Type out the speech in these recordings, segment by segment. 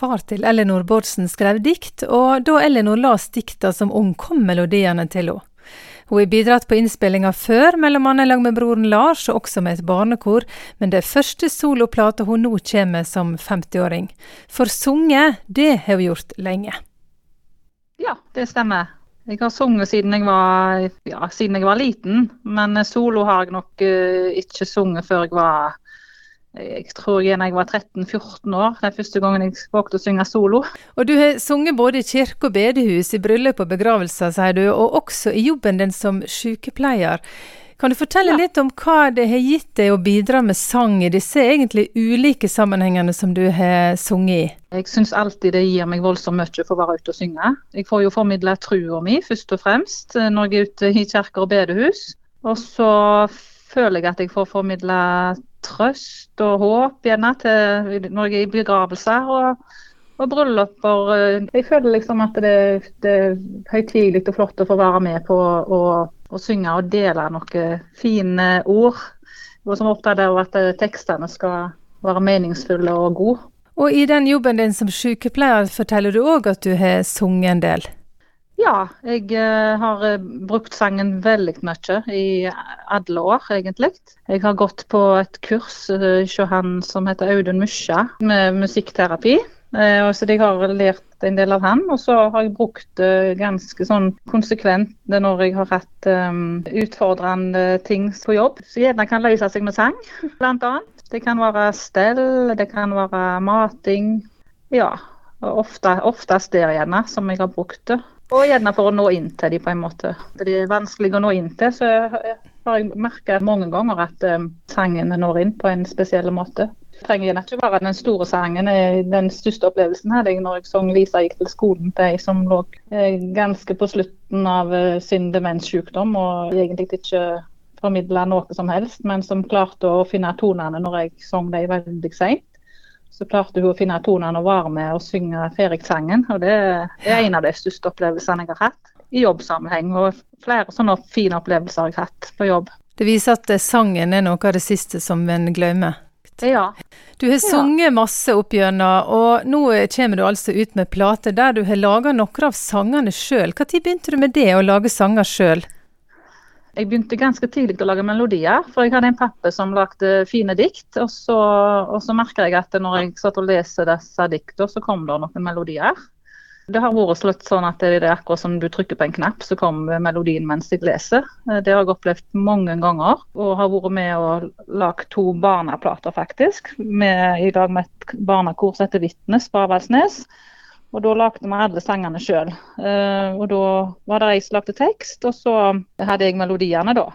far til Ellinor Bårdsen skrev dikt, og da Ellinor las dikta som ung, kom melodiene til henne. Hun har bidratt på innspillinga før, mellom annet lag med broren Lars, og også med et barnekor, men det er første soloplata hun nå kommer med som 50-åring. For sunget, det har hun gjort lenge. Ja, det stemmer. Jeg har sunget siden jeg var, ja, siden jeg var liten, men solo har jeg nok uh, ikke sunget før jeg var jeg tror igjen jeg var 13-14 år, den første gangen jeg vågte å synge solo. Og Du har sunget både i kirke og bedehus, i bryllup og begravelser, sier du, og også i jobben din som sykepleier. Kan du fortelle ja. litt om hva det har gitt deg å bidra med sang i disse egentlig ulike sammenhengene som du har sunget i? Jeg syns alltid det gir meg voldsomt mye for å være ute og synge. Jeg får jo formidla trua mi først og fremst når jeg er ute i kirker og bedehus. Og så føler jeg at jeg får formidla trøst og håp gjerne til jeg er i begravelser og, og brylluper. Jeg føler liksom at det, det er høytidelig og flott å få være med på å, å synge og dele noen fine ord. Og som opptatt av at tekstene skal være meningsfulle og gode. Og i den jobben din som sykepleier forteller du òg at du har sunget en del? Ja, jeg uh, har uh, brukt sangen veldig mye i alle år, egentlig. Jeg har gått på et kurs uh, hos han som heter Audun Musja med musikkterapi. så jeg har lært en del av han. Og så har jeg brukt det ganske sånn konsekvent når jeg har hatt utfordrende ting på jobb. Så gjerne kan løse seg med sang, bl.a. Det kan være stell, det kan være mating. Ja, ofte, oftest der gjerne som jeg har brukt det. Og gjerne for å nå inn til dem på en måte. Det er vanskelig å nå inn til, så har jeg merket mange ganger at um, sangen når inn på en spesiell måte. Det trenger gjerne ikke være den store sangen. Den største opplevelsen hadde jeg når jeg sang 'Lisa gikk til skolen' til ei som lå eh, ganske på slutten av sin demenssykdom og egentlig ikke formidla noe som helst, men som klarte å finne tonene når jeg sang dem veldig seint så klarte hun å finne tonene og være med og synge Feriksangen. Og det er en av de største opplevelsene jeg har hatt i jobbsammenheng. Og flere sånne fine opplevelser jeg har hatt på jobb. Det viser at sangen er noe av det siste som en glemmer. Ja. Du har sunget masse opp gjennom, og nå kommer du altså ut med plate der du har laga noen av sangene sjøl. Når begynte du med det, å lage sanger sjøl? Jeg begynte ganske tidlig å lage melodier, for jeg hadde en pappa som lagde fine dikt. Og så, og så merka jeg at når jeg satt og leste disse diktene, så kom det noen melodier. Det har vært slått sånn at det er akkurat som du trykker på en knapp, så kommer melodien mens jeg leser. Det har jeg opplevd mange ganger. Og har vært med og lagd to barneplater, faktisk. Med, I dag med et barnekor som heter Vitnes på Avaldsnes. Og da lagde vi alle sangene sjøl. Eh, og da var det jeg som lagde tekst, og så hadde jeg melodiene, da.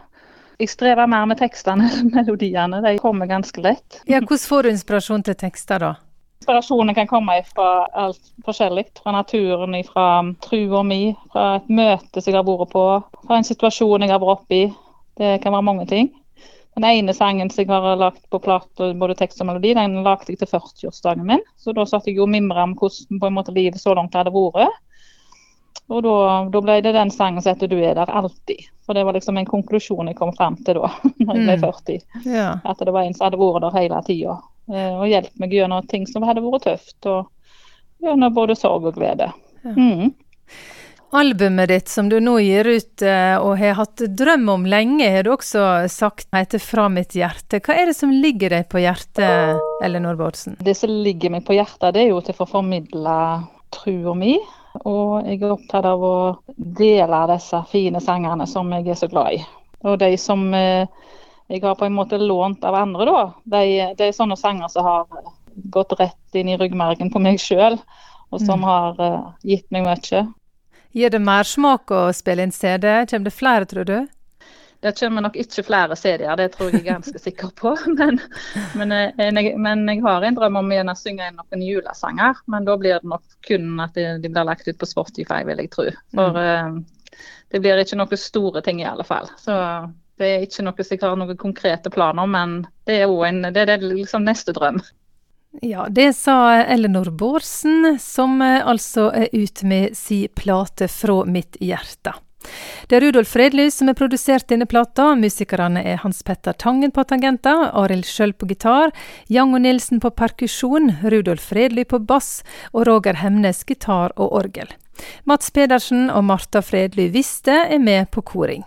Jeg strever mer med tekstene enn melodiene. De kommer ganske lett. Ja, Hvordan får du inspirasjon til tekster, da? Inspirasjonen kan komme fra alt forskjellig. Fra naturen, fra trua mi, fra et møte som jeg har vært på, fra en situasjon jeg har vært oppe i. Det kan være mange ting. Den ene sangen som jeg har lagt på plate, både tekst og melodi, den lagde jeg til 40-årsdagen min. Så da satt jeg og mimra om hvordan på en måte livet så langt hadde vært. Og da, da, ble det den sangen som heter 'Du er der alltid'. For det var liksom en konklusjon jeg kom fram til da, når jeg ble 40. Mm. Ja. At det var en som hadde vært der hele tida. Eh, og hjulpet meg gjennom ting som hadde vært tøft. Og gjennom både sorg og glede. Ja. Mm. Albumet ditt som du nå gir ut eh, og har hatt drøm om lenge, har du også sagt heter 'Fra mitt hjerte'. Hva er det som ligger deg på hjertet, Ellinor Bårdsen? Det som ligger meg på hjertet, det er jo til å få formidle trua mi. Og jeg er opptatt av å dele disse fine sangene som jeg er så glad i. Og de som eh, jeg har på en måte lånt av andre, da, de, det er sånne sanger som har gått rett inn i ryggmargen på meg sjøl, og som mm. har uh, gitt meg mye. Gir det mersmak å spille inn CD? Kommer det flere, tror du? Det kommer nok ikke flere CD-er, det tror jeg er ganske sikker på. Men, men, eh, jeg, men jeg har en drøm om å synge noen julesanger. Men da blir det nok kun at de, de blir lagt ut på Spotify, vil jeg tro. For mm. uh, det blir ikke noen store ting i alle fall. Så det er ikke noe jeg har noen konkrete planer, men det er, en, det er liksom neste drøm. Ja, det sa Ellinor Bårdsen, som eh, altså er ute med si plate 'Fra mitt hjerte'. Det er Rudolf Fredly som har produsert denne plata. Musikerne er Hans Petter Tangen på tangenter, Arild Schjøll på gitar, Jango Nilsen på perkusjon, Rudolf Fredly på bass og Roger Hemnes gitar og orgel. Mats Pedersen og Marta Fredly Viste er med på koring.